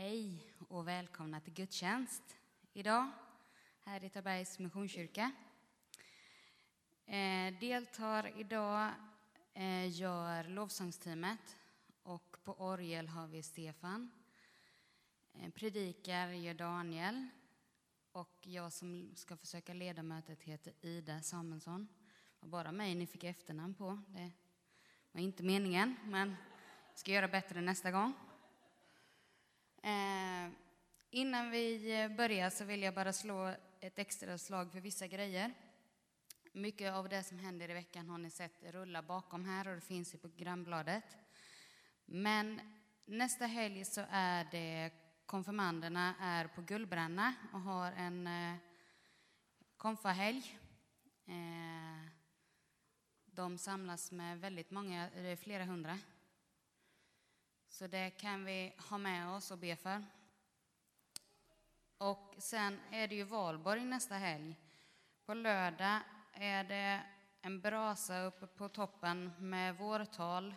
Hej och välkomna till gudstjänst idag här i Tabergs Missionskyrka. Eh, deltar idag eh, gör lovsångsteamet och på orgel har vi Stefan. Eh, predikar gör Daniel och jag som ska försöka leda mötet heter Ida Samuelsson. Det var bara mig ni fick efternamn på. Det var inte meningen, men jag ska göra bättre nästa gång. Eh, innan vi börjar så vill jag bara slå ett extra slag för vissa grejer. Mycket av det som händer i veckan har ni sett rulla bakom här och det finns i programbladet. Men nästa helg så är det konfirmanderna är på Gullbränna och har en eh, konfahelg. Eh, de samlas med väldigt många, det är flera hundra. Så det kan vi ha med oss och be för. Och sen är det ju valborg nästa helg. På lördag är det en brasa uppe på toppen med vårtal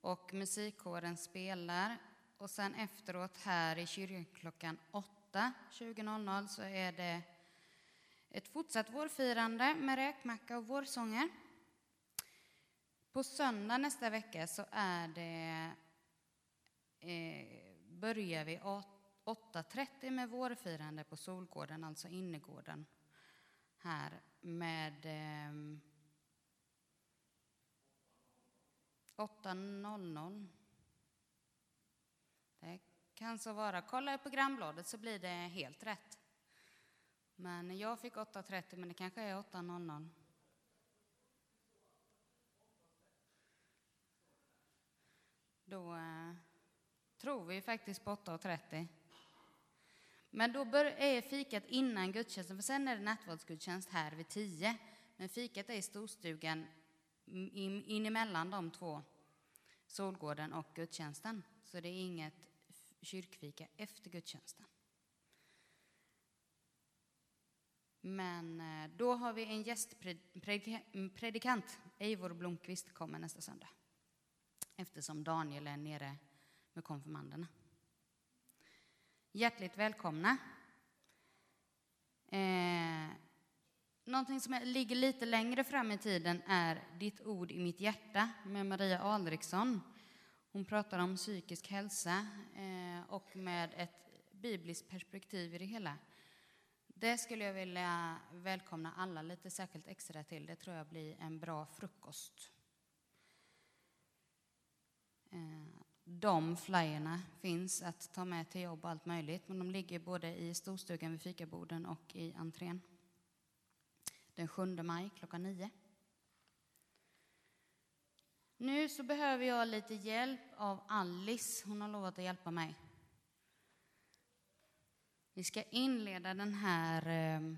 och musikkåren spelar. Och sen efteråt här i kyrkan klockan 8, 20.00 så är det ett fortsatt vårfirande med räkmacka och vårsånger. På söndag nästa vecka så är det, eh, börjar vi 8.30 med vårfirande på Solgården, alltså innergården här med eh, 8.00. Det kan så vara. Kolla i programbladet så blir det helt rätt. Men jag fick 8.30, men det kanske är 8.00. Då eh, tror vi faktiskt på 8.30. Men då bör, är fikat innan gudstjänsten, för sen är det nattvardsgudstjänst här vid 10. Men fikat är i storstugan mm, in, in emellan de två, Solgården och gudstjänsten. Så det är inget kyrkfika efter gudstjänsten. Men eh, då har vi en gästpredikant, mm, Eivor Blomqvist, kommer nästa söndag. Eftersom Daniel är nere med konfirmanderna. Hjärtligt välkomna. Eh, någonting som ligger lite längre fram i tiden är Ditt ord i mitt hjärta med Maria Alriksson. Hon pratar om psykisk hälsa eh, och med ett bibliskt perspektiv i det hela. Det skulle jag vilja välkomna alla lite särskilt extra till. Det tror jag blir en bra frukost. Eh, de flyerna finns att ta med till jobb och allt möjligt, men de ligger både i storstugan vid fikaborden och i entrén. Den 7 maj klockan 9. Nu så behöver jag lite hjälp av Alice. Hon har lovat att hjälpa mig. Vi ska inleda den här eh,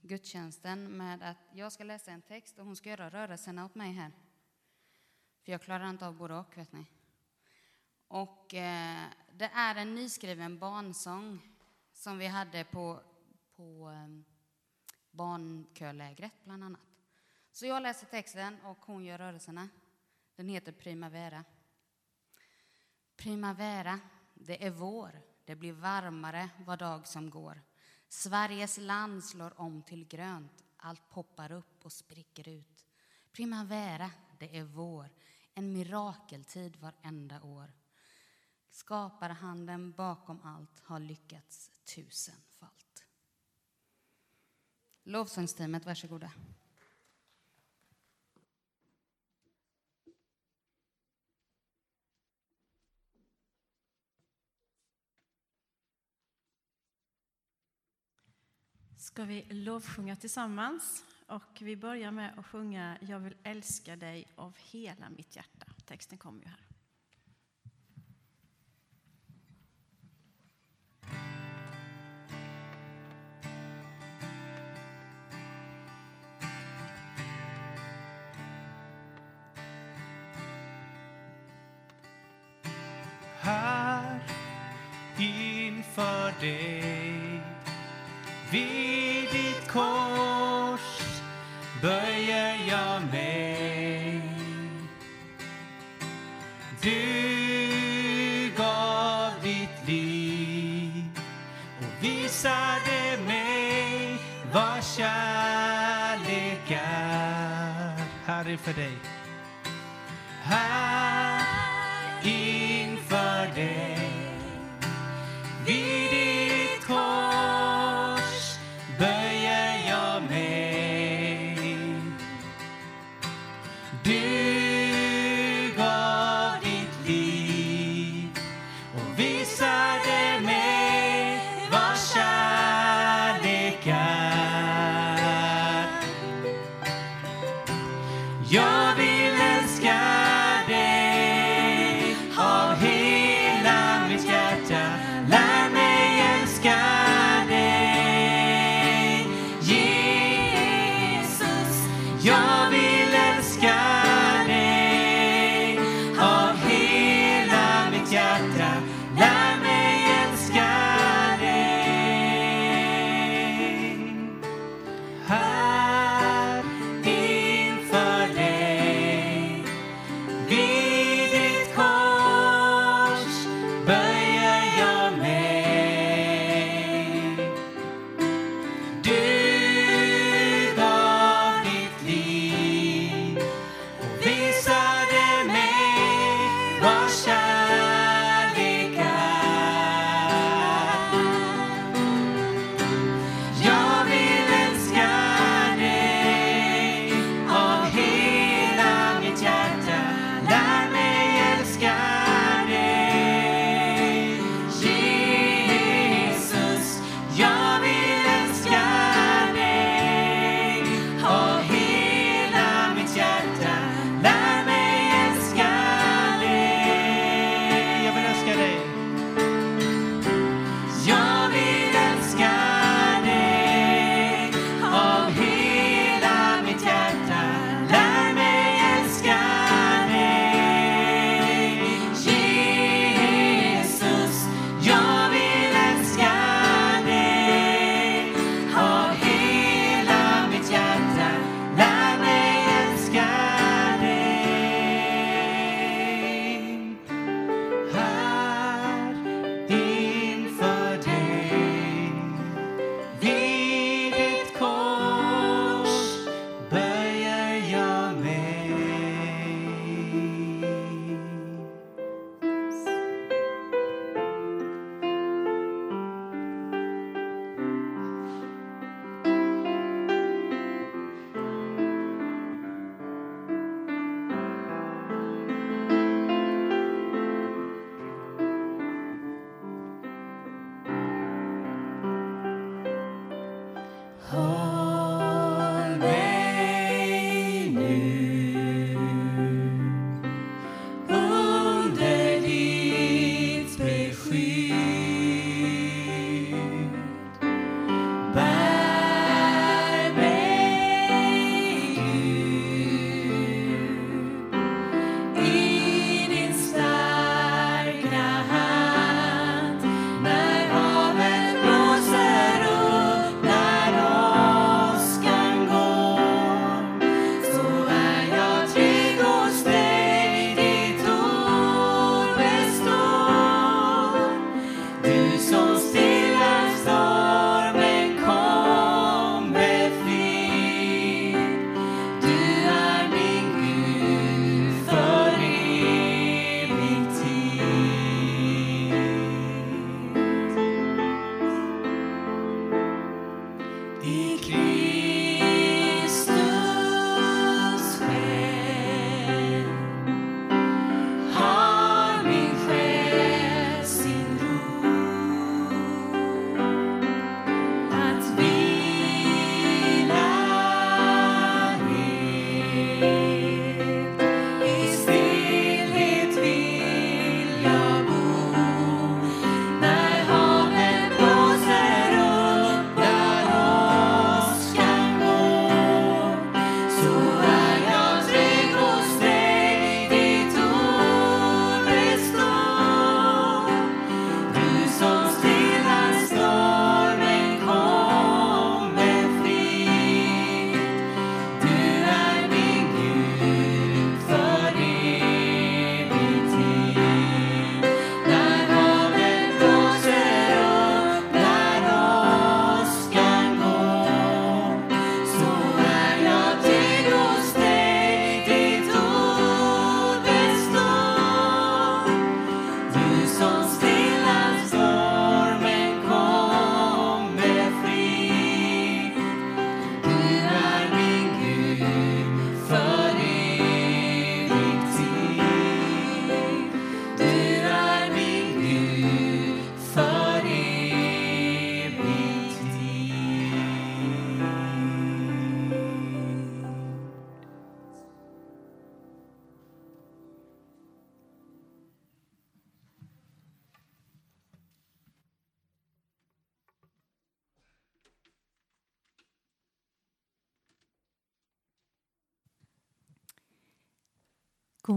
gudstjänsten med att jag ska läsa en text och hon ska göra rörelserna åt mig här. För jag klarar inte av både och, vet ni. Och eh, det är en nyskriven barnsång som vi hade på, på eh, barnkölägret, bland annat. Så jag läser texten och hon gör rörelserna. Den heter Primavera. Primavera, det är vår. Det blir varmare var dag som går. Sveriges land slår om till grönt. Allt poppar upp och spricker ut. Primavera, det är vår. En mirakeltid varenda år. Skaparhanden bakom allt har lyckats tusenfalt. Lovsångsteamet, varsågoda. Ska vi lovsjunga tillsammans? Och vi börjar med att sjunga Jag vill älska dig av hela mitt hjärta. Texten kommer ju här. Här inför dig här inför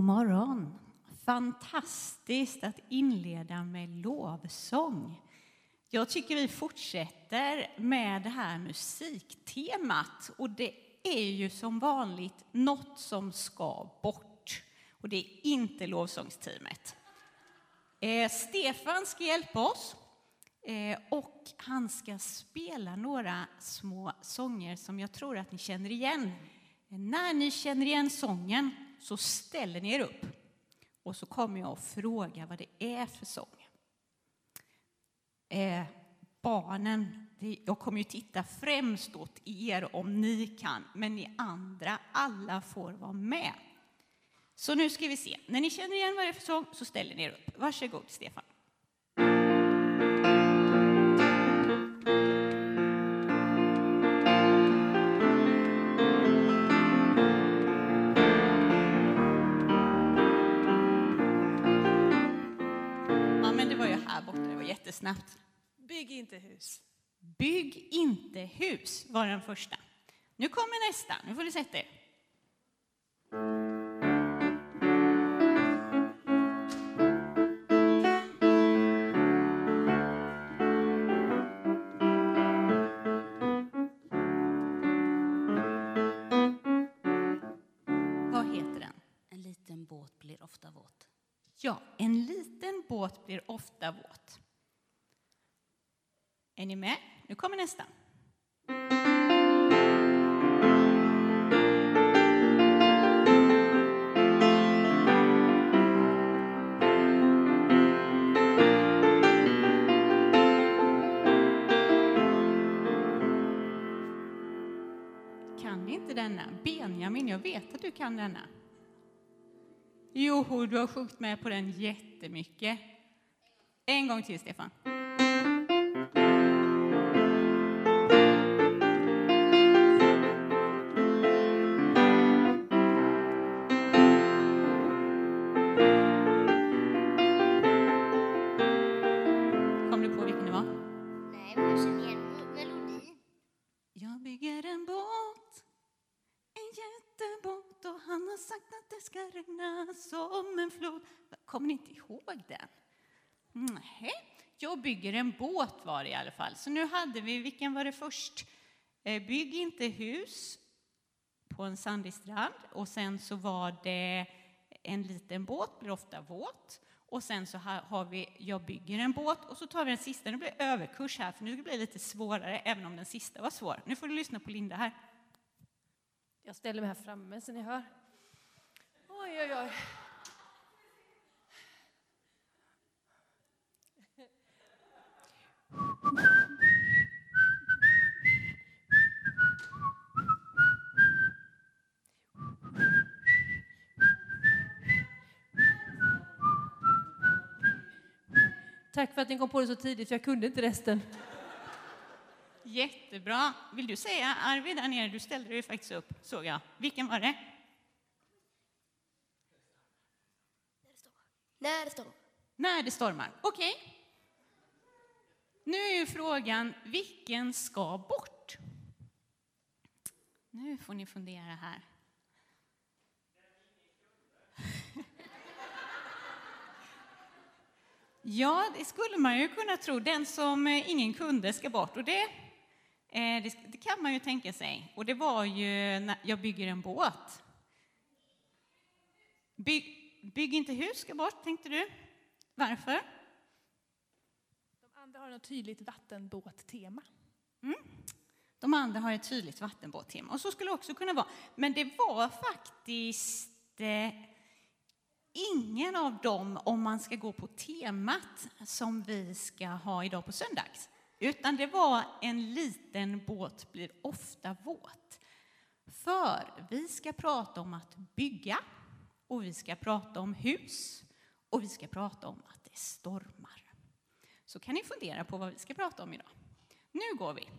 God morgon. Fantastiskt att inleda med lovsång. Jag tycker vi fortsätter med det här musiktemat och det är ju som vanligt något som ska bort och det är inte lovsångsteamet. Eh, Stefan ska hjälpa oss eh, och han ska spela några små sånger som jag tror att ni känner igen. När ni känner igen sången så ställer ni er upp och så kommer jag att fråga vad det är för sång. Eh, barnen, det, jag kommer ju titta främst åt er om ni kan, men ni andra, alla får vara med. Så nu ska vi se. När ni känner igen vad det är för sång så ställer ni er upp. Varsågod, Stefan. Inte hus. Bygg inte hus var den första. Nu kommer nästa, nu får ni sätta er. Vad heter den? En liten båt blir ofta våt. Ja, en liten båt blir ofta våt. Är ni med? Nu kommer nästa. Kan ni inte denna? Benjamin, jag vet att du kan denna. Jo, du har sjungit med på den jättemycket. En gång till, Stefan. Sagt att det ska regna som en flod. Kommer ni inte ihåg den? Nej, jag bygger en båt var det i alla fall. Så nu hade vi, vilken var det först? Eh, bygg inte hus på en sandig strand och sen så var det en liten båt, blir ofta våt. Och sen så har vi Jag bygger en båt och så tar vi den sista. Nu blir det överkurs här för nu blir det lite svårare även om den sista var svår. Nu får du lyssna på Linda här. Jag ställer mig här framme så ni hör. Oj, oj, oj. Tack för att ni kom på det så tidigt, för jag kunde inte resten. Jättebra. Vill du säga Arvid där nere? Du ställde dig faktiskt upp såg jag. Vilken var det? När det stormar. När det stormar. Okej. Nu är ju frågan, vilken ska bort? Nu får ni fundera här. Ja, det skulle man ju kunna tro. Den som eh, ingen kunde ska bort. Och det, eh, det, kan man ju tänka sig. Och det var ju när jag bygger en båt. By bygg inte hus ska bort, tänkte du. Varför? De andra har något tydligt vattenbåttema. De andra har ett tydligt vattenbåttema. Och så skulle det också kunna vara. Men det var faktiskt eh, ingen av dem, om man ska gå på temat, som vi ska ha idag på söndags. Utan det var en liten båt blir ofta våt. För vi ska prata om att bygga och vi ska prata om hus och vi ska prata om att det stormar. Så kan ni fundera på vad vi ska prata om idag. Nu går vi.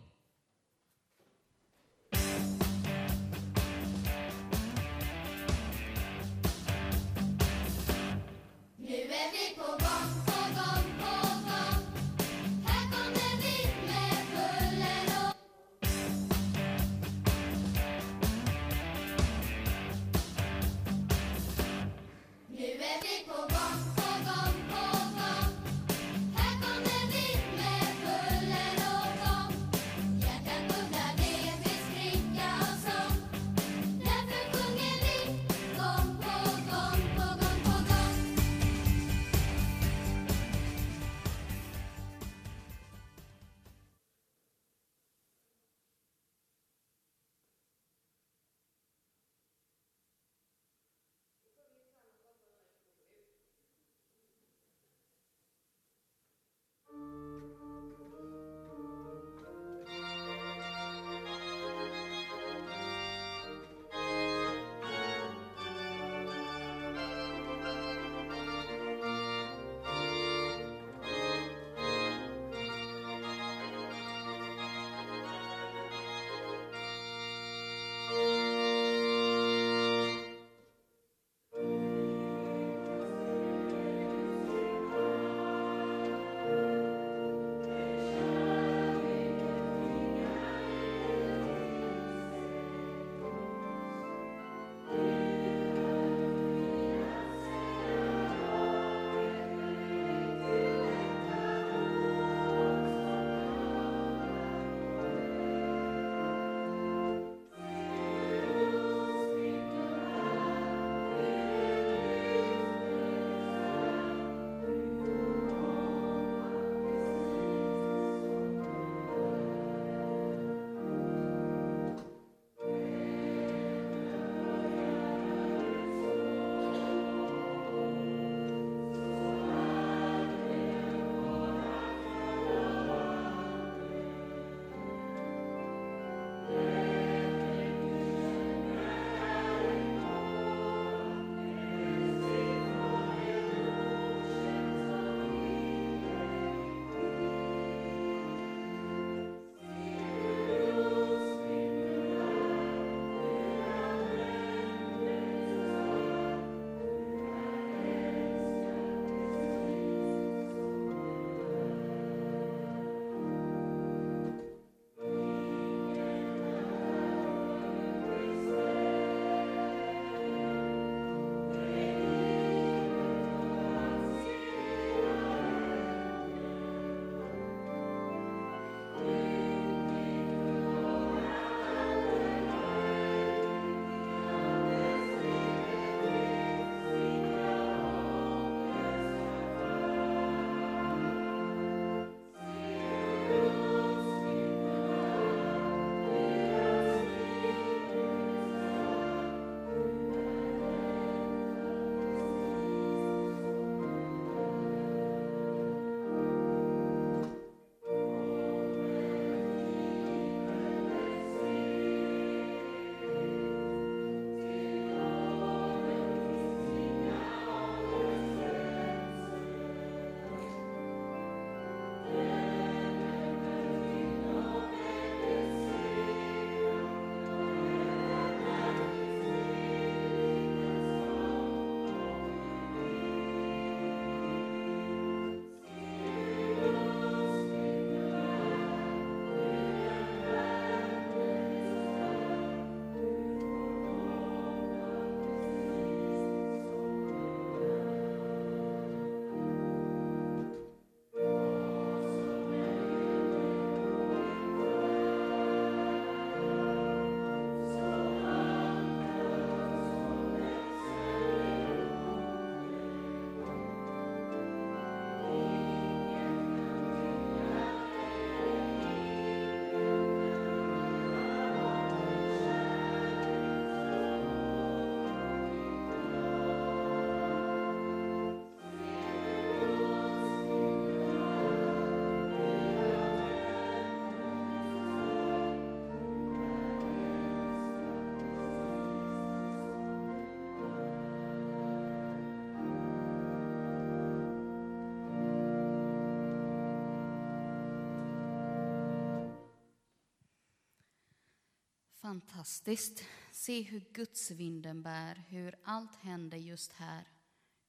Fantastiskt. Se hur gudsvinden bär, hur allt händer just här.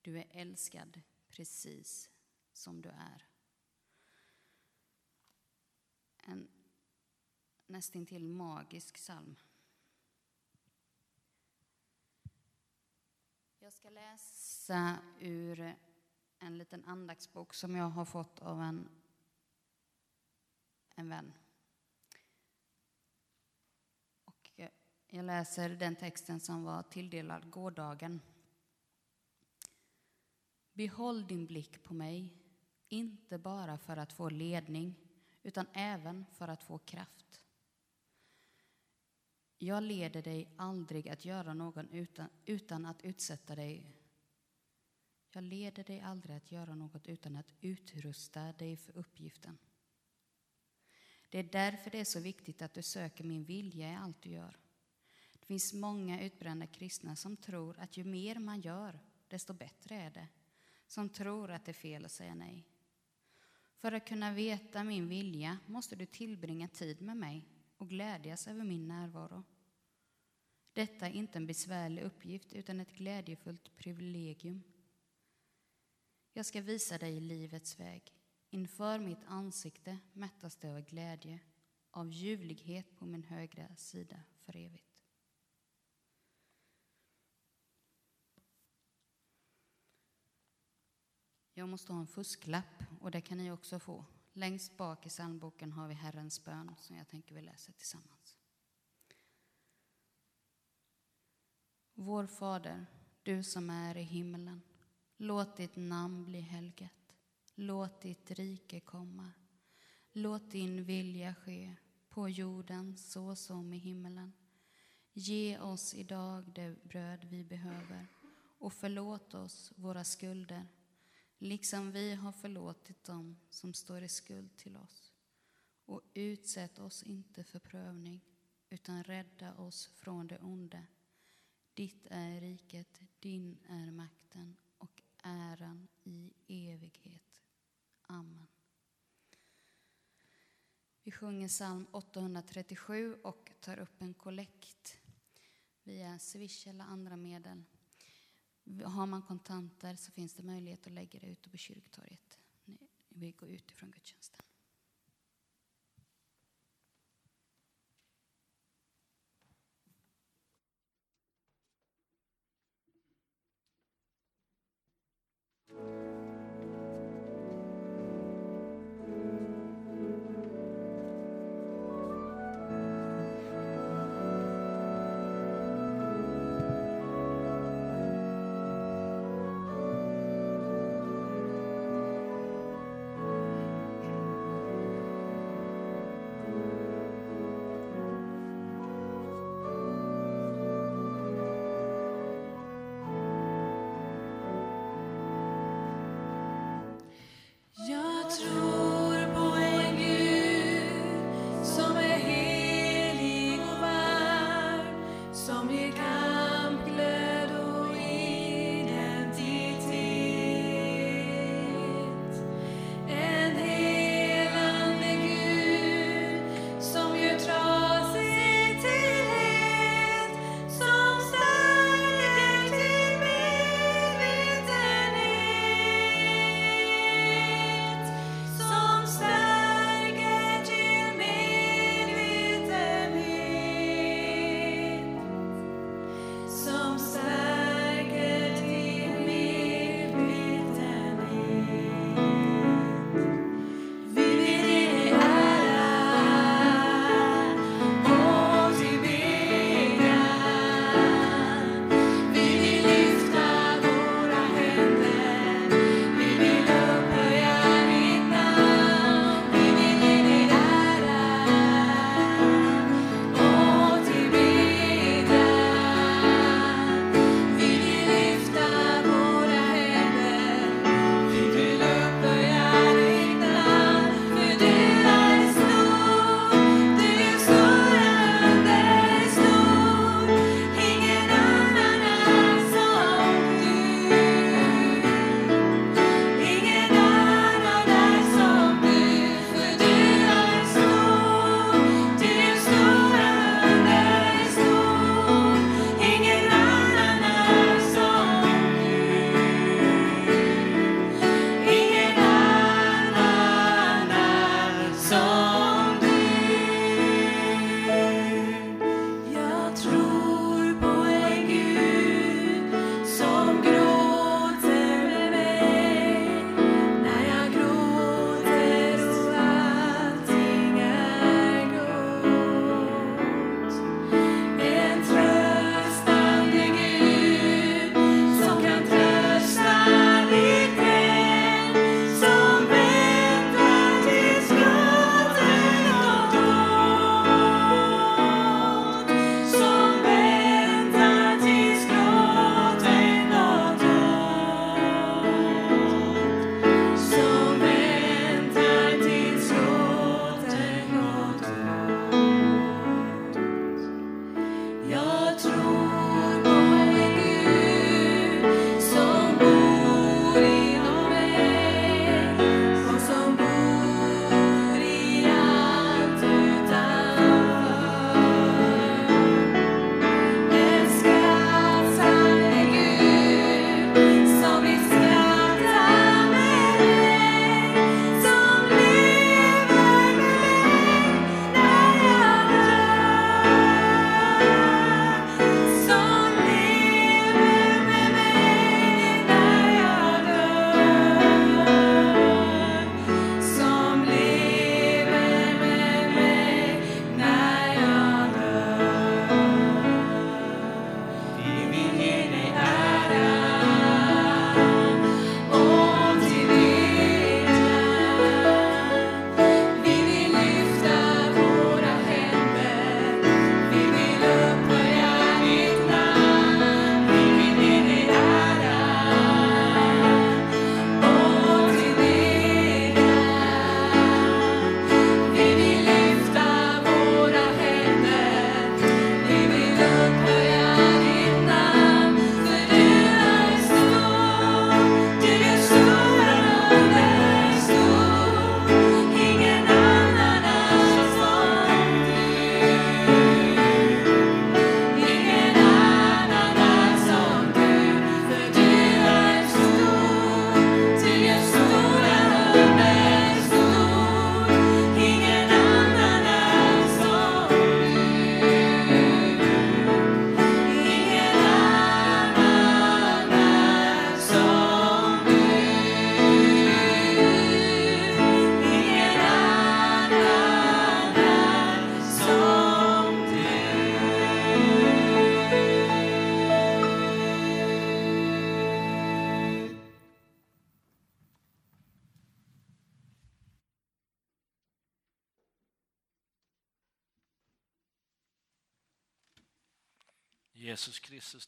Du är älskad precis som du är. En nästintill magisk psalm. Jag ska läsa ur en liten andaktsbok som jag har fått av en, en vän. Och jag- läser den texten som var tilldelad gårdagen. Behåll din blick på mig, inte bara för att få ledning, utan även för att få kraft. Jag leder dig aldrig att göra någon utan, utan att utsätta dig jag leder dig aldrig att göra något utan att utrusta dig för uppgiften. Det är därför det är så viktigt att du söker min vilja i allt du gör. Det finns många utbrända kristna som tror att ju mer man gör, desto bättre är det. Som tror att det är fel att säga nej. För att kunna veta min vilja måste du tillbringa tid med mig och glädjas över min närvaro. Detta är inte en besvärlig uppgift utan ett glädjefullt privilegium. Jag ska visa dig livets väg. Inför mitt ansikte mättas det av glädje, av ljuvlighet på min högra sida för evigt. Jag måste ha en fusklapp och det kan ni också få. Längst bak i psalmboken har vi Herrens bön som jag tänker vi läser tillsammans. Vår Fader, du som är i himmelen. Låt ditt namn bli helgat. Låt ditt rike komma. Låt din vilja ske på jorden så som i himmelen. Ge oss idag det bröd vi behöver och förlåt oss våra skulder liksom vi har förlåtit dem som står i skuld till oss. Och utsätt oss inte för prövning utan rädda oss från det onde. Ditt är riket, din är makten och äran i evighet. Amen. Vi sjunger psalm 837 och tar upp en kollekt via Swish eller andra medel. Har man kontanter så finns det möjlighet att lägga det ute på kyrktorget när vi går ut ifrån gudstjänsten. Herren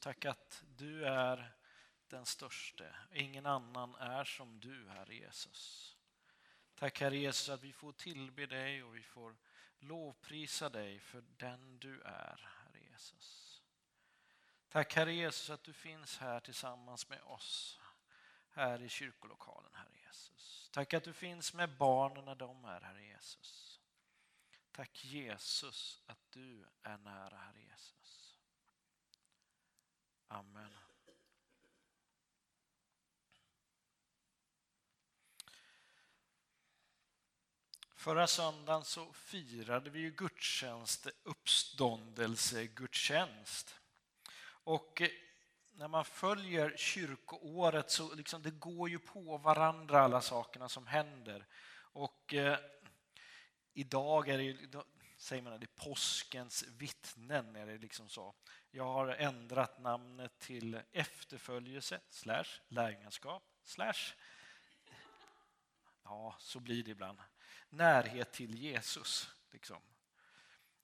tack att du är den störste. Ingen annan är som du, Herre Jesus. Tack Herre Jesus att vi får tillbe dig och vi får lovprisa dig för den du är, Herre Jesus. Tack Herre Jesus att du finns här tillsammans med oss här i kyrkolokalen, Herre Jesus. Tack att du finns med barnen när de är, Herre Jesus. Tack Jesus att du är nära, Herre Jesus. Amen. Förra söndagen så firade vi ju gudstjänst, uppståndelsegudstjänst. Och eh, när man följer kyrkoåret så liksom det går ju på varandra alla sakerna som händer. Och eh, idag är det, ju- säger man att det är påskens vittnen. Är det liksom så. Jag har ändrat namnet till efterföljelse slash lärjungaskap slash Ja, så blir det ibland. Närhet till Jesus. Liksom.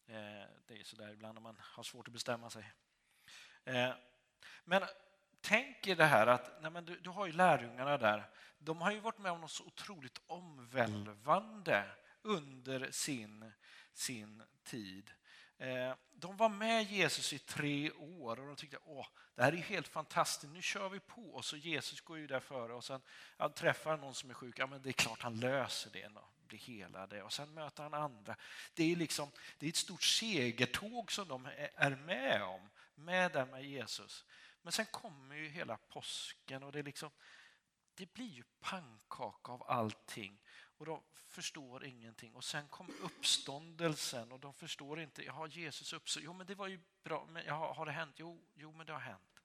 Eh, det är så där ibland när man har svårt att bestämma sig. Eh, men tänk er det här att nej men du, du har ju lärjungarna där. De har ju varit med om något så otroligt omvälvande under sin, sin tid. Eh, de var med Jesus i tre år och de tyckte åh, det här är helt fantastiskt, nu kör vi på. Och så Jesus går ju där före och sen han träffar någon som är sjuk, ja men det är klart han löser det, och blir helade. Och sen möter han andra. Det är, liksom, det är ett stort segertåg som de är- är med om, med där med Jesus. Men sen kommer ju hela påsken och det, är liksom, det blir ju pannkaka av allting. Och de förstår ingenting. Och sen kom uppståndelsen och de förstår inte. Jaha, Jesus uppstått? Jo, men det var ju bra. Men har det hänt? Jo, jo, men det har hänt.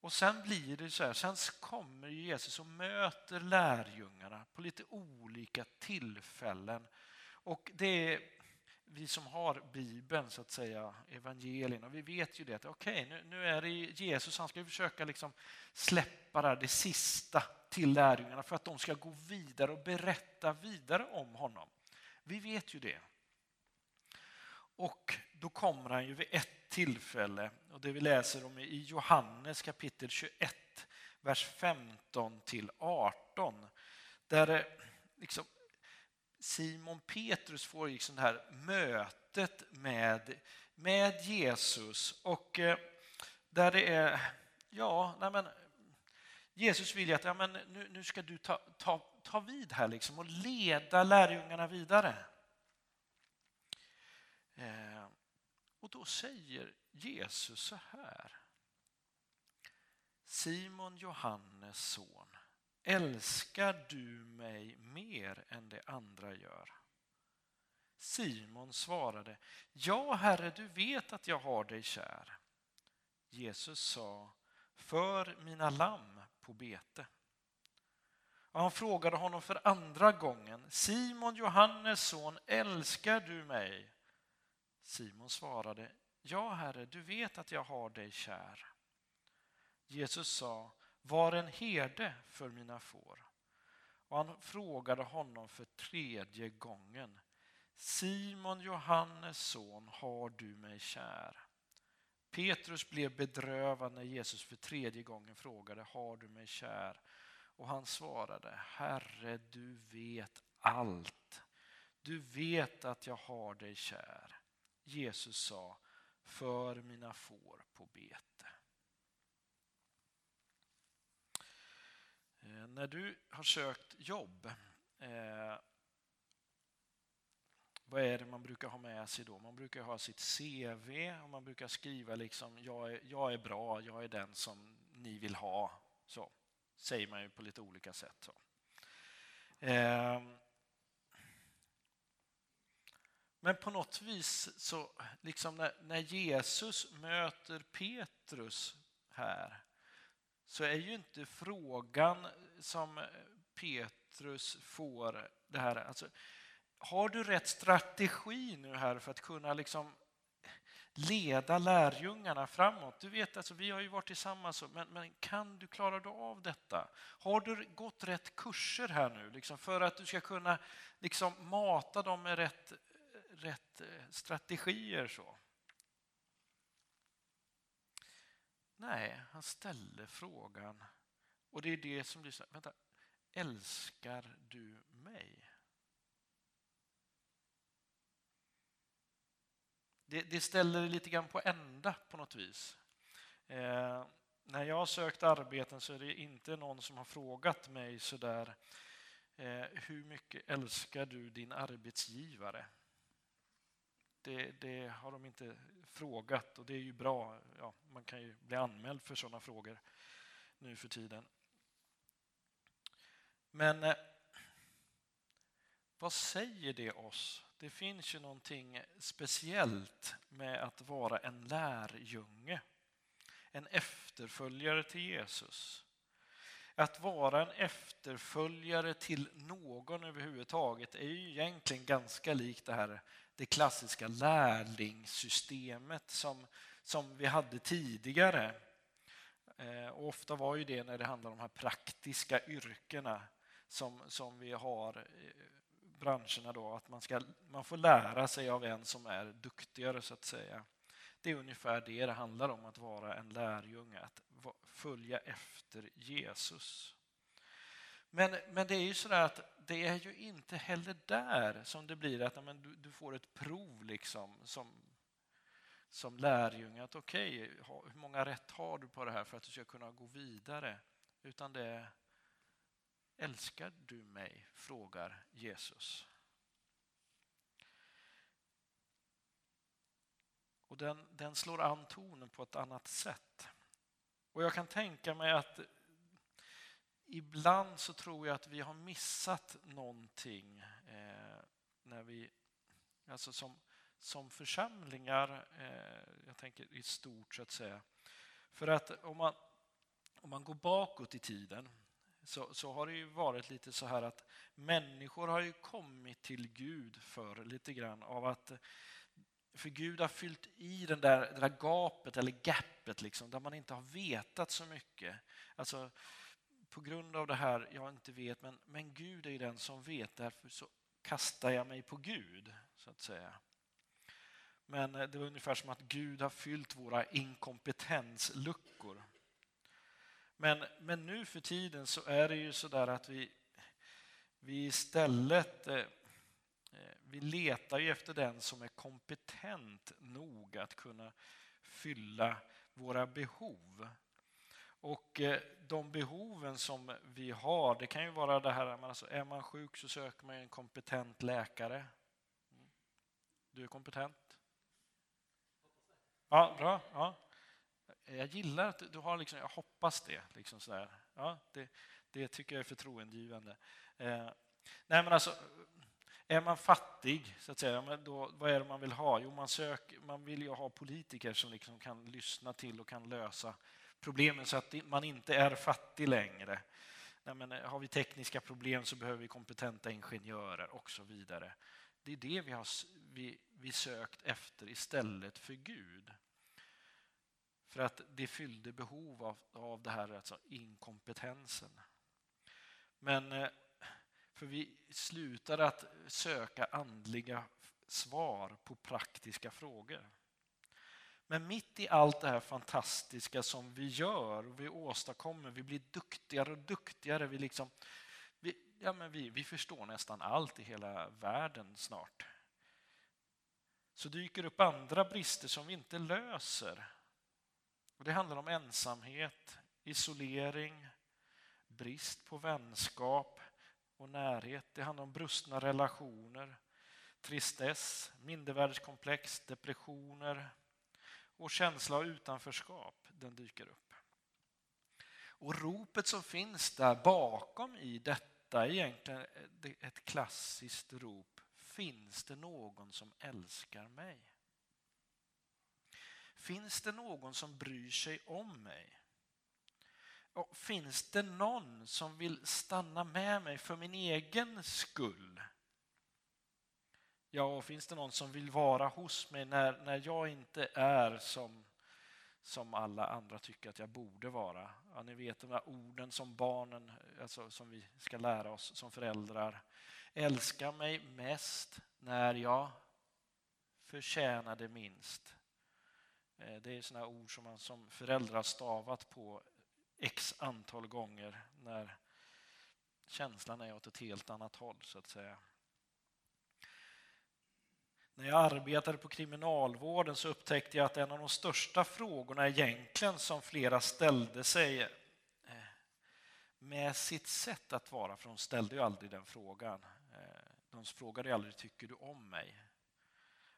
Och sen blir det så här, sen kommer Jesus och möter lärjungarna på lite olika tillfällen. Och det är vi som har Bibeln, så att säga, evangelierna, vi vet ju det att okej, nu, nu är det Jesus, han ska försöka liksom släppa det, här, det sista till lärjungarna för att de ska gå vidare och berätta vidare om honom. Vi vet ju det. Och då kommer han ju vid ett tillfälle, och det vi läser om i Johannes kapitel 21, vers 15 till 18, där liksom Simon Petrus får liksom det här mötet med, med Jesus och eh, där det är, ja, nej men, Jesus vill ju att ja, men nu, nu ska du ta, ta, ta vid här liksom och leda lärjungarna vidare. Eh, och då säger Jesus så här. Simon Johannes son, älskar du mig mer än det andra gör? Simon svarade, ja herre, du vet att jag har dig kär. Jesus sa, för mina lamm på bete. Och han frågade honom för andra gången, Simon Johannes son, älskar du mig? Simon svarade, ja herre, du vet att jag har dig kär. Jesus sa, var en herde för mina får. Och han frågade honom för tredje gången, Simon Johannes son, har du mig kär? Petrus blev bedrövad när Jesus för tredje gången frågade, har du mig kär? Och han svarade, Herre, du vet allt. Du vet att jag har dig kär. Jesus sa, för mina får på bete. Eh, Eh, när du har sökt jobb, eh, vad är det man brukar ha med sig då? Man brukar ha sitt CV och man brukar skriva liksom jag är, jag är bra, jag är den som ni vill ha. Så säger man ju på lite olika sätt. Så. Eh, men på något vis så, liksom när, när Jesus möter Petrus här, så är ju inte frågan som Petrus får det här, alltså, har du rätt strategi nu här för att kunna liksom leda lärjungarna framåt? Du vet, alltså, vi har ju varit tillsammans, men, men kan du klara du av detta? Har du gått rätt kurser här nu liksom, för att du ska kunna liksom, mata dem med rätt, rätt eh, strategier? Så? Nej, han ställer frågan. Och det är det som blir så här, vänta, älskar du mig? Det, det ställer det lite grann på ända på något vis. Eh, när jag har sökt arbeten så är det inte någon som har frågat mig sådär eh, hur mycket älskar du din arbetsgivare? Det, det, har de inte frågat och det är ju bra. Ja, man kan ju bli anmäld för sådana frågor nu för tiden. Men eh, vad säger det oss? Det finns ju någonting speciellt med att vara en lärjunge, en efterföljare till Jesus. Att vara en efterföljare till någon överhuvudtaget är ju egentligen ganska likt det här det klassiska lärlingssystemet som, som vi hade tidigare. Eh, och ofta var ju det när det handlar om de här praktiska yrkena som, som vi har i branscherna då, att man, ska, man får lära sig av en som är duktigare så att säga. Det är ungefär det det handlar om att vara en lärjunge, att följa efter Jesus. Men, men det är ju så att det är ju inte heller där som det blir att men, du, du får ett prov liksom som, som lärjunge. Att okej, okay, hur många rätt har du på det här för att du ska kunna gå vidare? Utan det är Älskar du mig? frågar Jesus. Och den, den slår an tonen på ett annat sätt. Och jag kan tänka mig att ibland så tror jag att vi har missat någonting eh, när vi, alltså som, som församlingar, eh, jag tänker i stort så att säga. För att om man, om man går bakåt i tiden så, så har det ju varit lite så här att människor har ju kommit till Gud för lite grann av att för Gud har fyllt i den där, det där gapet eller gapet liksom, där man inte har vetat så mycket. Alltså, på grund av det här, jag inte vet, men, men Gud är ju den som vet, därför så kastar jag mig på Gud, så att säga. Men eh, det var ungefär som att Gud har fyllt våra inkompetensluckor. Men, men nu för tiden så är det ju så där att vi, vi istället eh, eh, vi letar ju efter den som är kompetent nog att kunna fylla våra behov. Och eh, de behoven som vi har, det kan ju vara det här, alltså är man sjuk så söker man en kompetent läkare. Mm. Du är kompetent? Ja, bra. Ja. Jag gillar att du har liksom, jag hoppas det. Liksom sådär. Ja, det, det tycker jag är förtroendegivande. Eh, nej men alltså, är man fattig, så att säga, då, vad är det man vill ha? Jo, man, söker, man vill ju ha politiker som liksom kan lyssna till och kan lösa problemen så att man inte är fattig längre. Nej, men eh, har vi tekniska problem så behöver vi kompetenta ingenjörer och så vidare. Det är det vi har vi, vi sökt efter istället för Gud. För att det fyllde behov av, av det här alltså inkompetensen. Men eh, för vi slutade att söka andliga svar på praktiska frågor. Men mitt i allt det här fantastiska som vi gör och vi åstadkommer, vi blir duktigare och duktigare. Vi, liksom, vi, ja, men vi, vi förstår nästan allt i hela världen snart. Så dyker upp andra brister som vi inte löser. Och det handlar om ensamhet, isolering, brist på vänskap och närhet. Det handlar om brustna relationer, tristess, mindervärdeskomplex, depressioner och känsla av utanförskap. Den dyker upp. Och ropet som finns där bakom i detta är egentligen ett klassiskt rop. Finns det någon som älskar mig? Finns det någon som bryr sig om mig? Och finns det någon som vill stanna med mig för min egen skull? Ja, och finns det någon som vill vara hos mig när, när jag inte är som, som alla andra tycker att jag borde vara? Ja, ni vet de där orden som barnen, alltså, som vi ska lära oss som föräldrar. Älska mig mest när jag förtjänar det minst. Eh, det är sådana ord som man som förälder har stavat på x antal gånger när känslan är åt ett helt annat håll, så att säga. När jag arbetade på kriminalvården så upptäckte jag att en av de största frågorna egentligen som flera ställde sig eh, med sitt sätt att vara, för de ställde ju aldrig den frågan. Eh, de frågade ju aldrig tycker du om mig?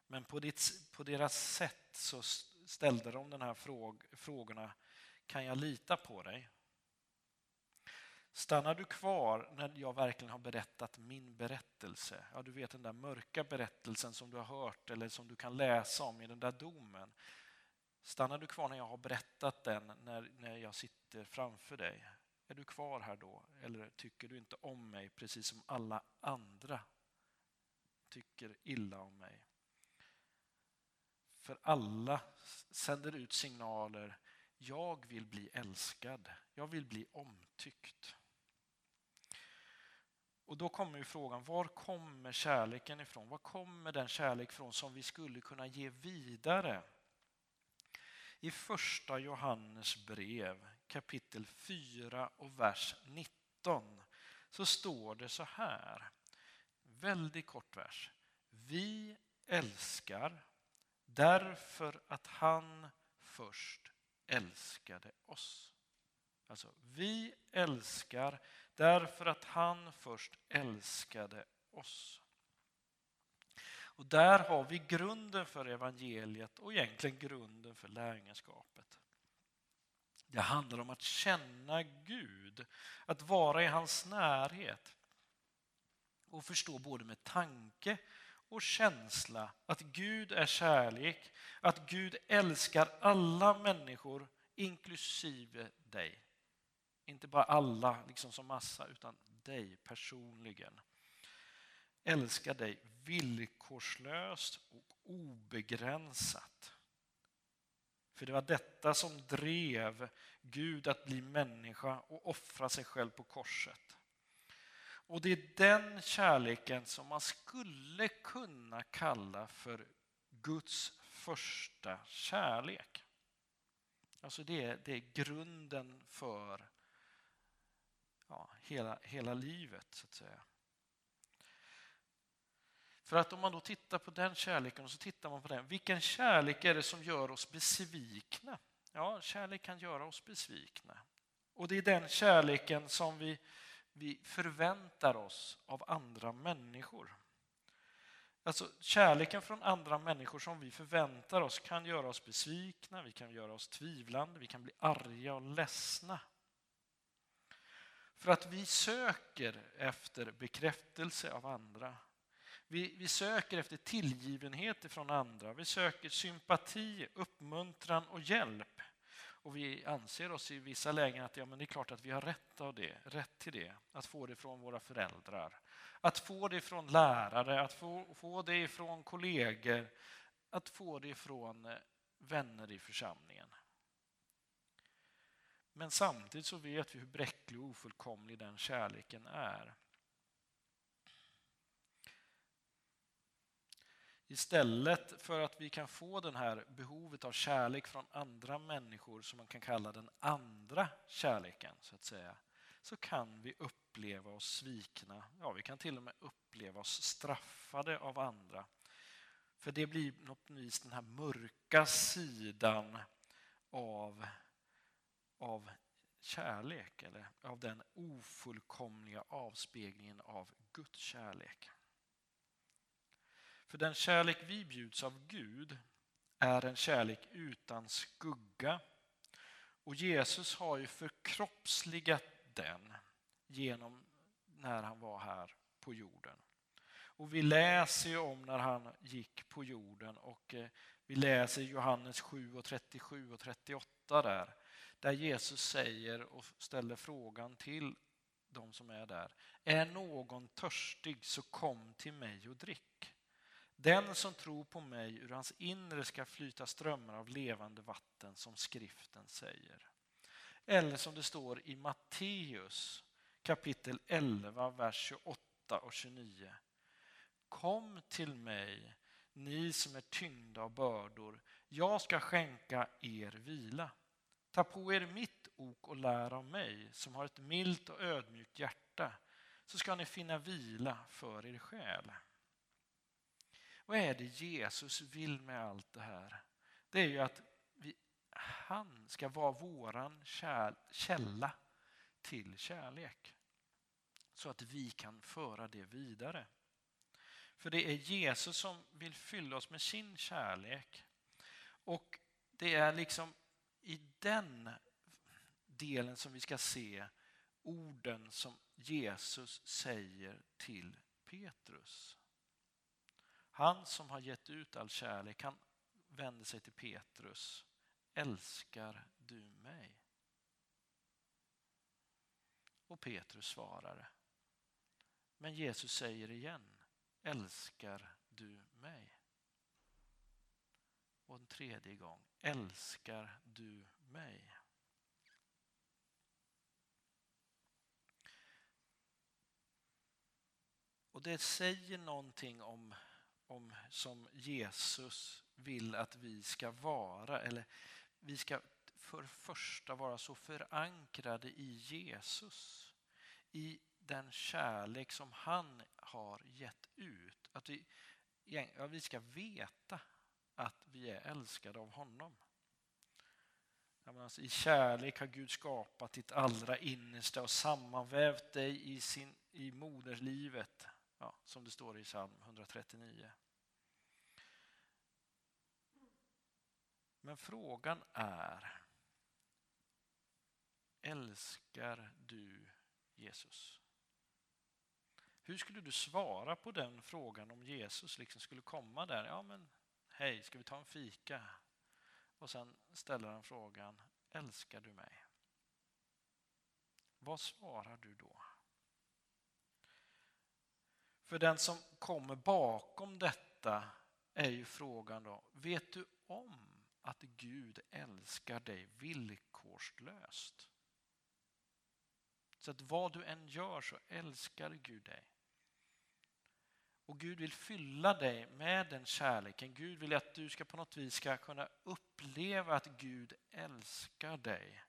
Men på, ditt, på deras sätt så ställde de den här fråg, frågorna. Kan jag lita på dig? Stannar du kvar när jag verkligen har berättat min berättelse? Ja, du vet den där mörka berättelsen som du har hört eller som du kan läsa om i den där domen. Stannar du kvar när jag har berättat den, när, när jag sitter framför dig? Är du kvar här då? Eller tycker du inte om mig precis som alla andra tycker illa om mig? För alla sänder ut signaler. Jag vill bli älskad. Jag vill bli omtyckt. Och då kommer ju frågan, var kommer kärleken ifrån? Var kommer den kärlek ifrån som vi skulle kunna ge vidare? I första Johannes brev kapitel 4 och vers 19 så står det så här. Väldigt kort vers. Vi älskar därför att han först älskade oss. Alltså, vi älskar därför att han först älskade oss. Och där har vi grunden för evangeliet och egentligen grunden för lärjungaskapet. Det handlar om att känna Gud, att vara i hans närhet och förstå både med tanke och känsla att Gud är kärlek, att Gud älskar alla människor inklusive dig. Inte bara alla liksom som massa, utan dig personligen. Älska dig villkorslöst och obegränsat. För det var detta som drev Gud att bli människa och offra sig själv på korset. Och det är den kärleken som man skulle kunna kalla för Guds första kärlek. Alltså det är, det är grunden för ja, hela, hela livet, så att säga. För att om man då tittar på den kärleken och så tittar man på den, vilken kärlek är det som gör oss besvikna? Ja, kärlek kan göra oss besvikna. Och det är den kärleken som vi, vi förväntar oss av andra människor. Alltså kärleken från andra människor som vi förväntar oss kan göra oss besvikna, vi kan göra oss tvivlande, vi kan bli arga och ledsna. För att vi söker efter bekräftelse av andra. Vi, vi söker efter tillgivenhet från andra. Vi söker sympati, uppmuntran och hjälp. Och vi anser oss i vissa lägen att ja, men det är klart att vi har rätt, av det, rätt till det. Att få det från våra föräldrar. Att få det från lärare, att få, få det från kollegor. Att få det från eh, vänner i församlingen. Men samtidigt så vet vi hur bräcklig och ofullkomlig den kärleken är. Istället för att vi kan få den här behovet av kärlek från andra människor som man kan kalla den andra kärleken, så att säga, så kan vi uppleva oss svikna. Ja, vi kan till och med uppleva oss straffade av andra. För det blir något vis den här mörka sidan av, av kärlek, eller av den ofullkomliga avspeglingen av Guds kärlek. För den kärlek vi bjuds av Gud är en kärlek utan skugga. Och Jesus har ju förkroppsligat den genom när han var här på jorden. Och vi läser ju om när han gick på jorden och eh, vi läser Johannes 7 och 37 och 38 där. Där Jesus säger och ställer frågan till de som är där. Är någon törstig så kom till mig och drick. Den som tror på mig, ur hans inre ska flyta strömmar av levande vatten som skriften säger. Eller som det står i Matteus kapitel 11, vers 28 och 29. Kom till mig, ni som är tyngda av bördor. Jag ska skänka er vila. Ta på er mitt ok och lär av mig som har ett milt och ödmjukt hjärta så ska ni finna vila för er själ. Vad är det Jesus vill med allt det här? Det är ju att vi, han ska vara våran kär, källa till kärlek. Så att vi kan föra det vidare. För det är Jesus som vill fylla oss med sin kärlek. Och det är liksom i den delen som vi ska se orden som Jesus säger till Petrus. Han som har gett ut all kärlek, han vänder sig till Petrus. Älskar du mig? Och Petrus svarar. Men Jesus säger igen. Älskar du mig? Och en tredje gång. Älskar du mig? Och det säger någonting om, om som Jesus vill att vi ska vara. Eller vi ska för det första vara så förankrade i Jesus. I den kärlek som han har gett ut. Att vi, ja, vi ska veta att vi är älskade av honom. Alltså, I kärlek har Gud skapat ditt allra innersta och sammanvävt dig i, sin, i moderlivet, ja, som det står i psalm 139. Men frågan är, älskar du Jesus? Hur skulle du svara på den frågan om Jesus liksom skulle komma där? Ja, men hej, ska vi ta en fika? Och sen ställer han frågan, älskar du mig? Vad svarar du då? För den som kommer bakom detta är ju frågan då, vet du om att Gud älskar dig villkorslöst? Så att vad du än gör så älskar Gud dig. Och Gud vill fylla dig med den kärleken. Gud vill att du ska på något vis ska kunna uppleva att Gud älskar dig.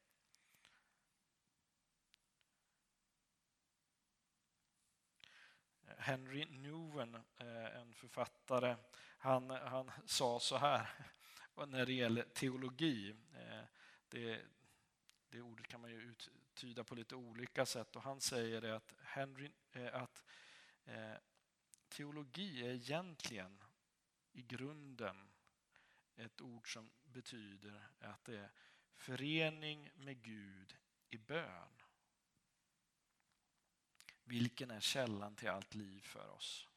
Henry Newen, eh, en författare, han, han sa så här när det gäller teologi. Eh, det, det ordet kan man ju uttyda på lite olika sätt och han säger det att, Henry, eh, att teologi är egentligen i grunden ett ord som betyder att det är förening med Gud i bön. Vilken är källan till allt liv för oss?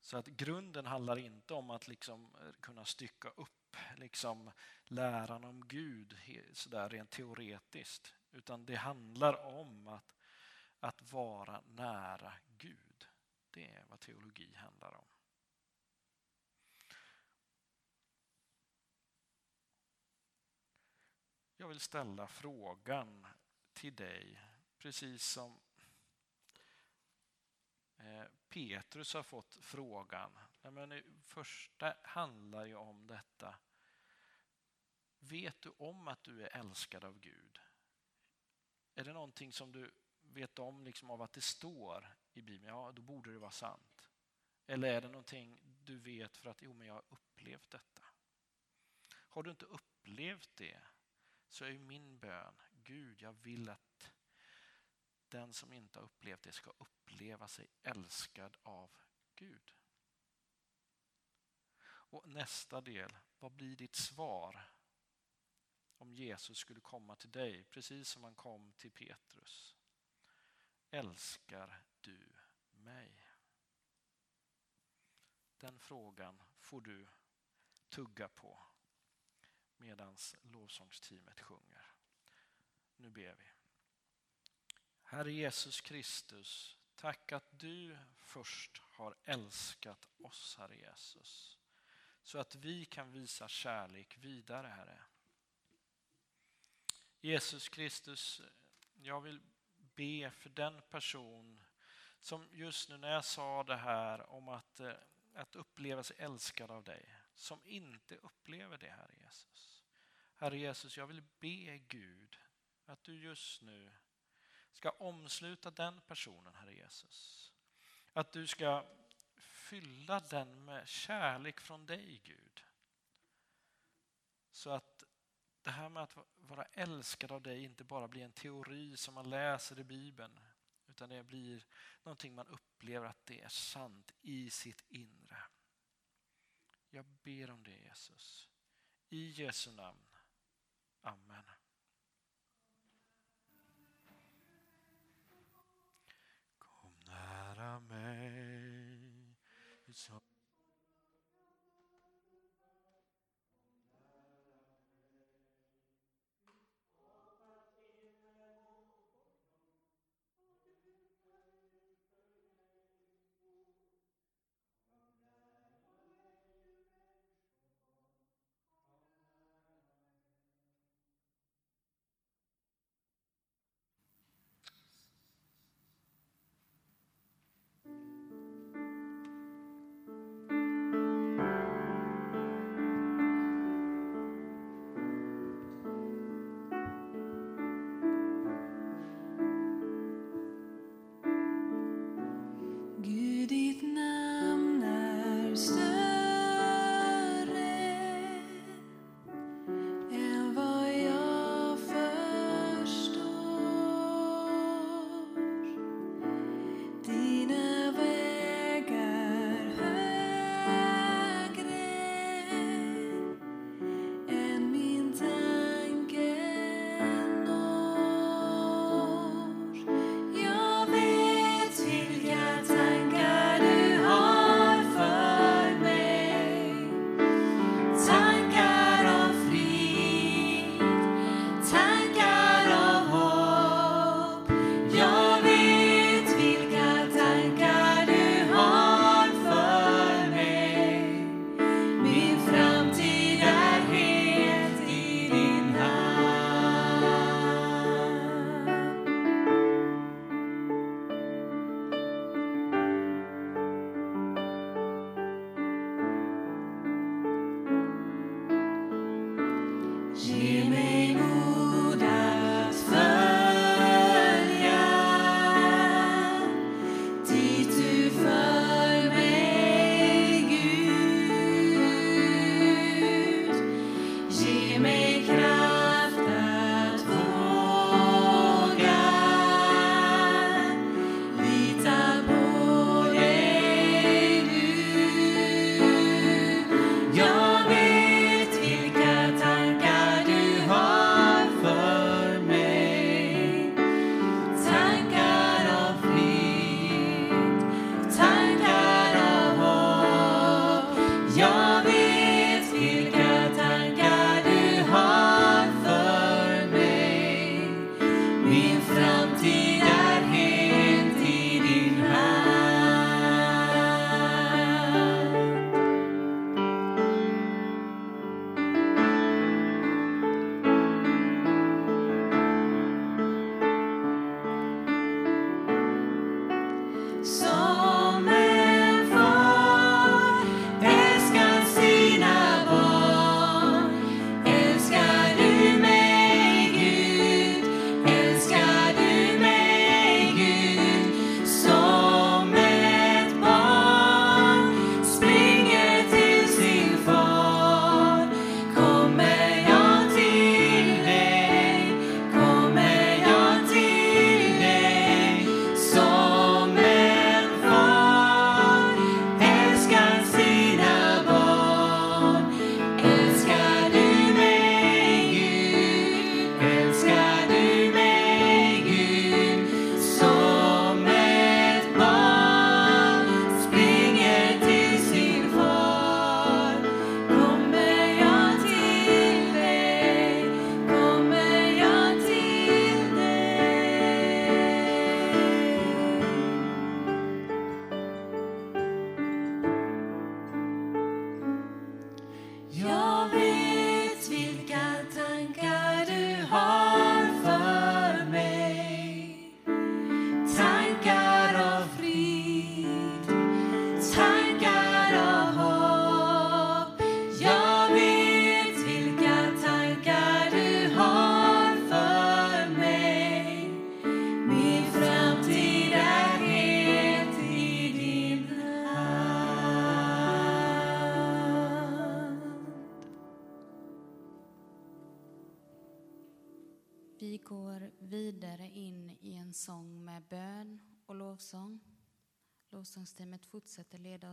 Så att grunden handlar inte om att liksom kunna stycka upp liksom läran om Gud sådär rent teoretiskt. Utan det handlar om att, att vara nära Gud. Det är vad teologi handlar om. Jag vill ställa frågan till dig, precis som eh, Petrus har fått frågan. Men det första handlar ju om detta. Vet du om att du är älskad av Gud? Är det någonting som du vet om liksom av att det står i Bibeln, ja då borde det vara sant. Eller är det någonting du vet för att jo, men jag har upplevt detta? Har du inte upplevt det så är min bön, Gud jag vill att den som inte har upplevt det ska uppleva sig älskad av Gud. Och nästa del, vad blir ditt svar om Jesus skulle komma till dig precis som han kom till Petrus? Älskar du mig? Den frågan får du tugga på medan lovsångsteamet sjunger. Nu ber vi. Herre Jesus Kristus, tack att du först har älskat oss, Herre Jesus. Så att vi kan visa kärlek vidare, Herre. Jesus Kristus, jag vill be för den person som just nu när jag sa det här om att, eh, att uppleva sig älskad av dig, som inte upplever det, Herre Jesus. Herre Jesus, jag vill be Gud att du just nu ska omsluta den personen, Herre Jesus. Att du ska fylla den med kärlek från dig, Gud. Så att det här med att vara älskad av dig inte bara blir en teori som man läser i Bibeln, utan det blir någonting man upplever att det är sant i sitt inre. Jag ber om det Jesus. I Jesu namn. Amen. Kom nära mig.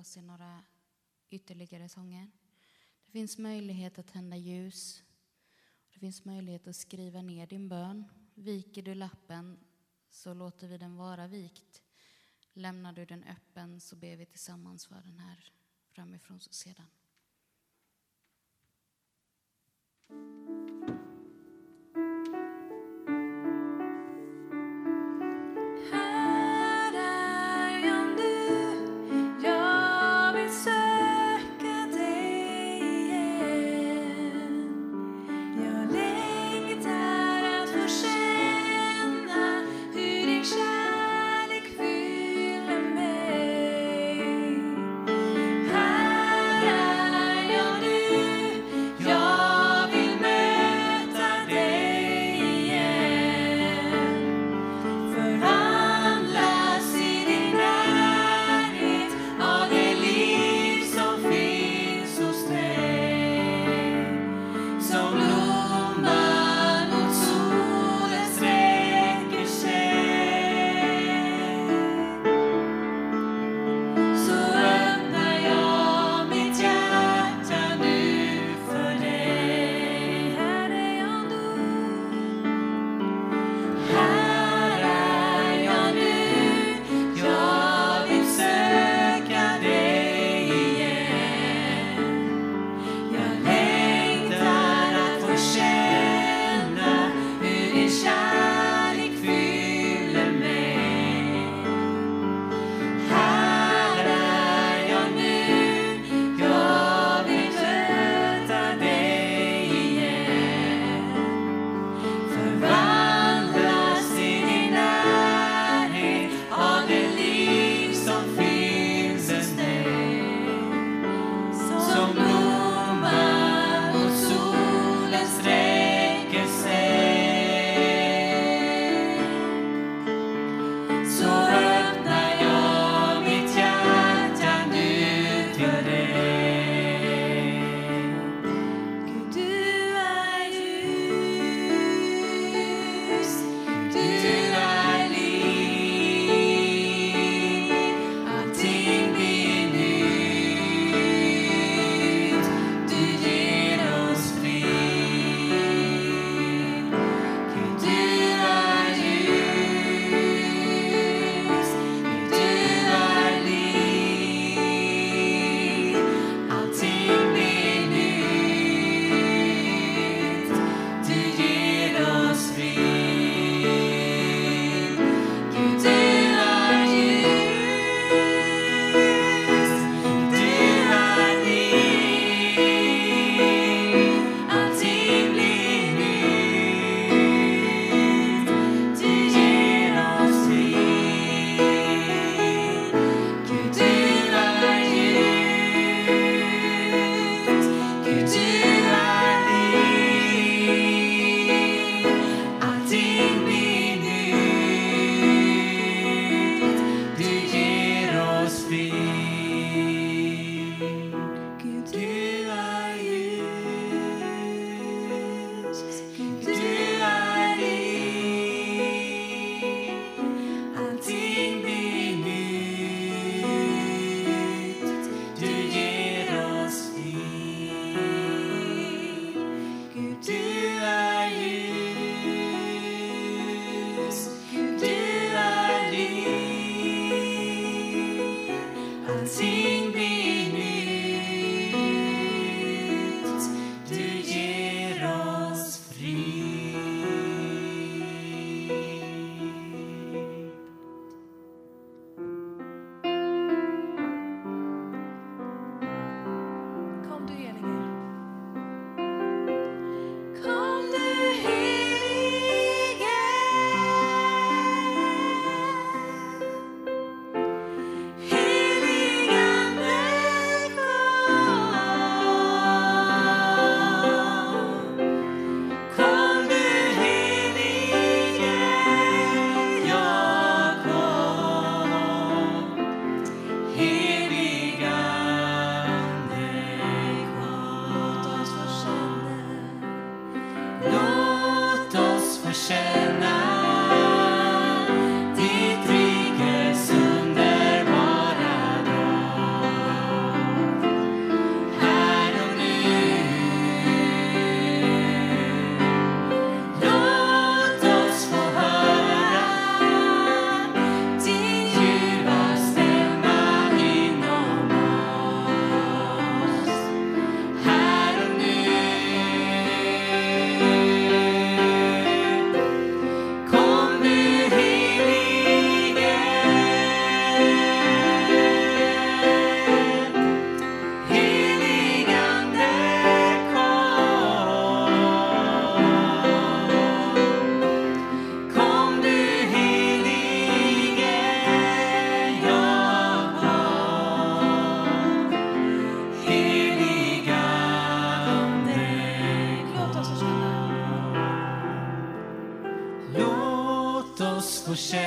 Oss i några ytterligare sånger. Det finns möjlighet att tända ljus. Det finns möjlighet att skriva ner din bön. Viker du lappen så låter vi den vara vikt. Lämnar du den öppen så ber vi tillsammans för den här framifrån sedan. Oss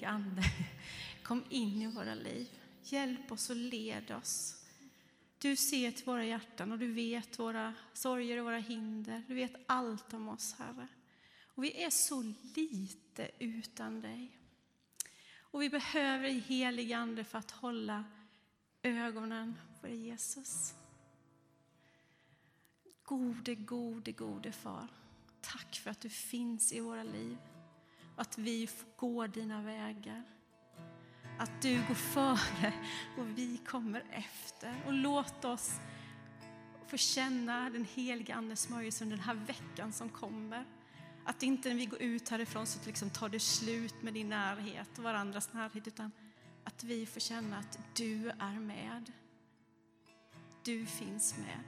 helig Ande, kom in i våra liv. Hjälp oss och led oss. Du ser till våra hjärtan och du vet våra sorger och våra hinder. Du vet allt om oss, Herre. Och vi är så lite utan dig. Och vi behöver dig, helig Ande, för att hålla ögonen på dig, Jesus. Gode, gode, gode Far. Tack för att du finns i våra liv. Att vi går dina vägar. Att du går före och vi kommer efter. Och låt oss få känna den heliga Andes smörjelse under den här veckan som kommer. Att inte när vi går ut härifrån så liksom tar det slut med din närhet och varandras närhet. Utan att vi får känna att du är med. Du finns med.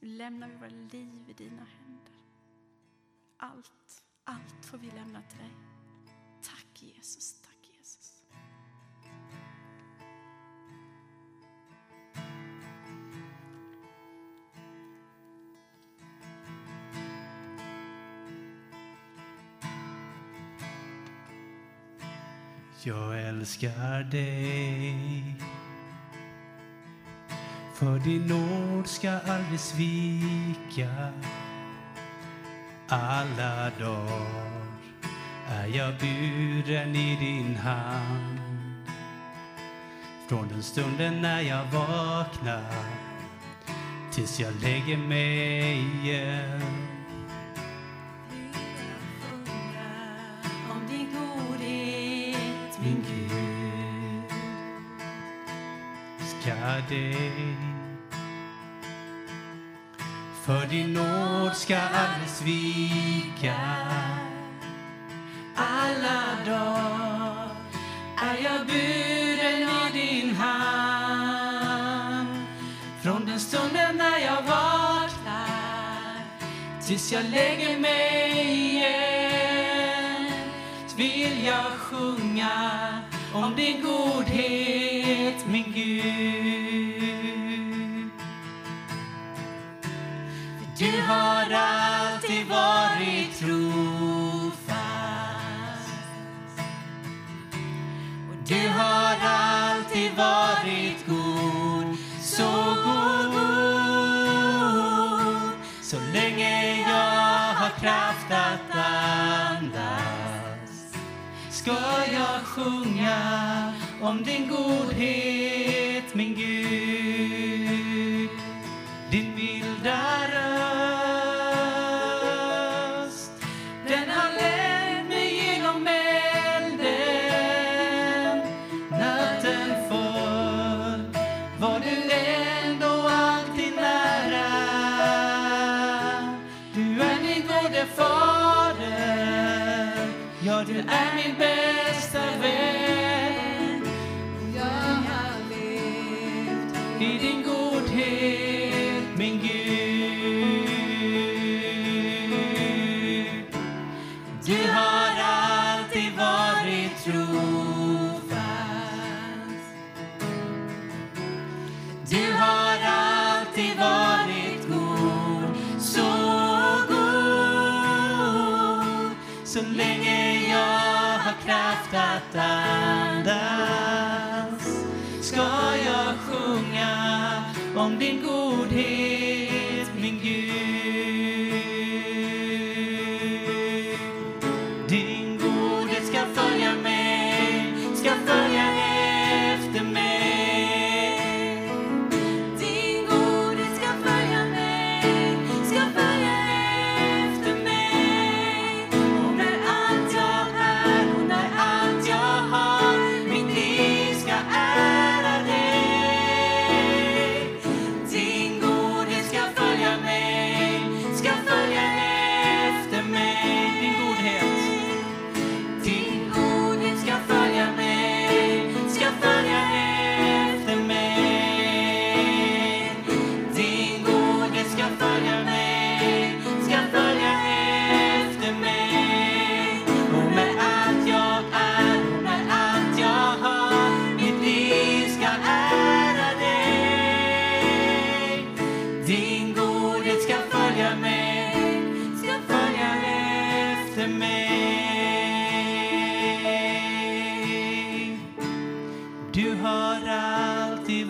Nu lämnar vi våra liv i dina händer. Allt, allt får vi lämna till dig. Tack Jesus, tack Jesus. Jag älskar dig För din nåd ska aldrig svika alla dagar är jag buren i din hand. Från den stunden när jag vaknar tills jag lägger mig igen. Om din godhet, min Gud ska dig för din nåd ska aldrig svika alla dagar är jag buren i din hand från den stunden när jag vaknar tills jag lägger mig igen vill jag sjunga om din godhet, min Gud. Har alltid varit trofast och du har alltid varit god, så god. Så länge jag har kraft att andas ska jag sjunga om din godhet, min Gud.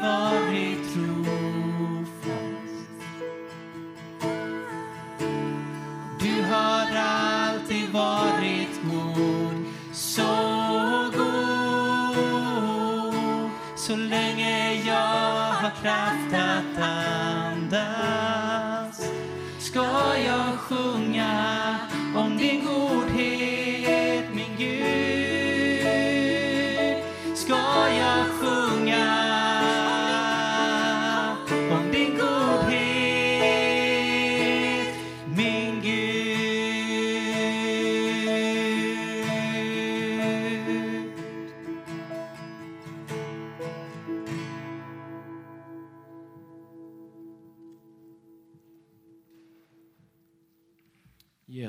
Varit trofast. Du har alltid varit god, så god. Så länge jag har kraft att andas ska jag sjunga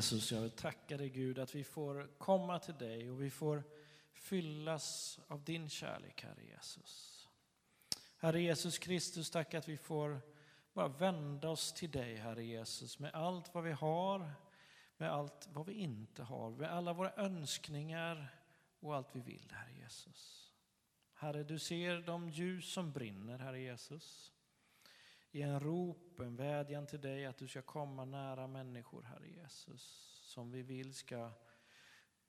Jesus, jag vill tacka dig Gud att vi får komma till dig och vi får fyllas av din kärlek, Herre Jesus. Herre Jesus Kristus, tack att vi får bara vända oss till dig, Herre Jesus, med allt vad vi har, med allt vad vi inte har, med alla våra önskningar och allt vi vill, Herre Jesus. Herre, du ser de ljus som brinner, Herre Jesus. I en rop, en vädjan till dig att du ska komma nära människor, Herre Jesus, som vi vill ska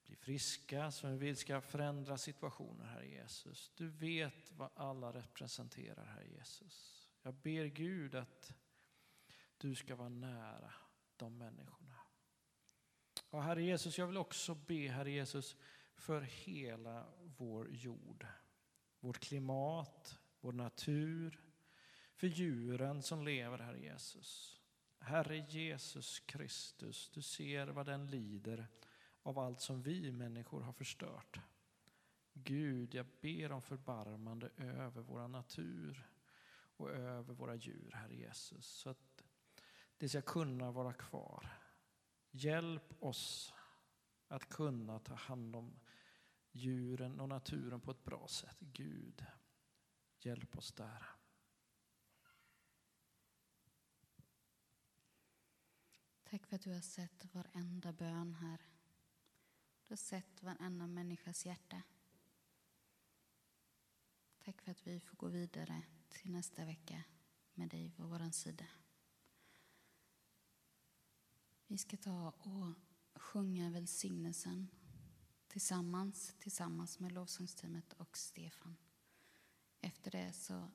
bli friska, som vi vill ska förändra situationer, Herre Jesus. Du vet vad alla representerar, Herre Jesus. Jag ber Gud att du ska vara nära de människorna. Och Herre Jesus, jag vill också be, Herre Jesus, för hela vår jord. Vårt klimat, vår natur, för djuren som lever, Herre Jesus. Herre Jesus Kristus, du ser vad den lider av allt som vi människor har förstört. Gud, jag ber om förbarmande över vår natur och över våra djur, Herre Jesus. Så att det ska kunna vara kvar. Hjälp oss att kunna ta hand om djuren och naturen på ett bra sätt. Gud, hjälp oss där. Tack för att du har sett varenda bön här. Du har sett varenda människas hjärta. Tack för att vi får gå vidare till nästa vecka med dig på vår sida. Vi ska ta och sjunga välsignelsen tillsammans, tillsammans med lovsångsteamet och Stefan. Efter det så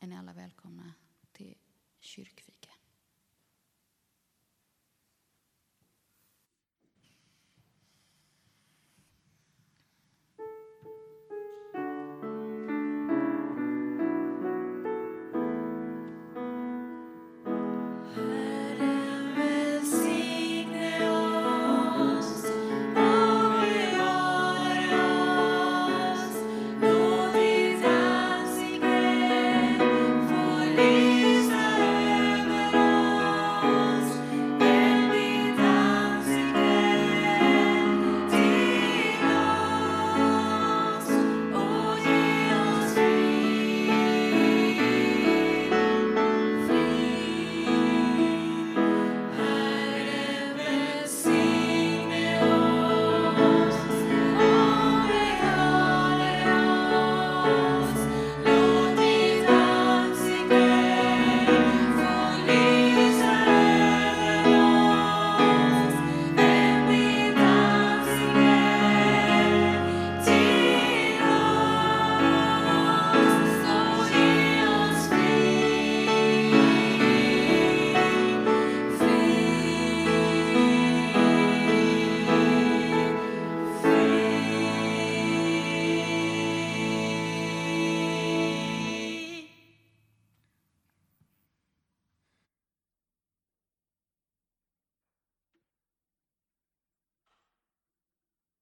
är ni alla välkomna till kyrkfika.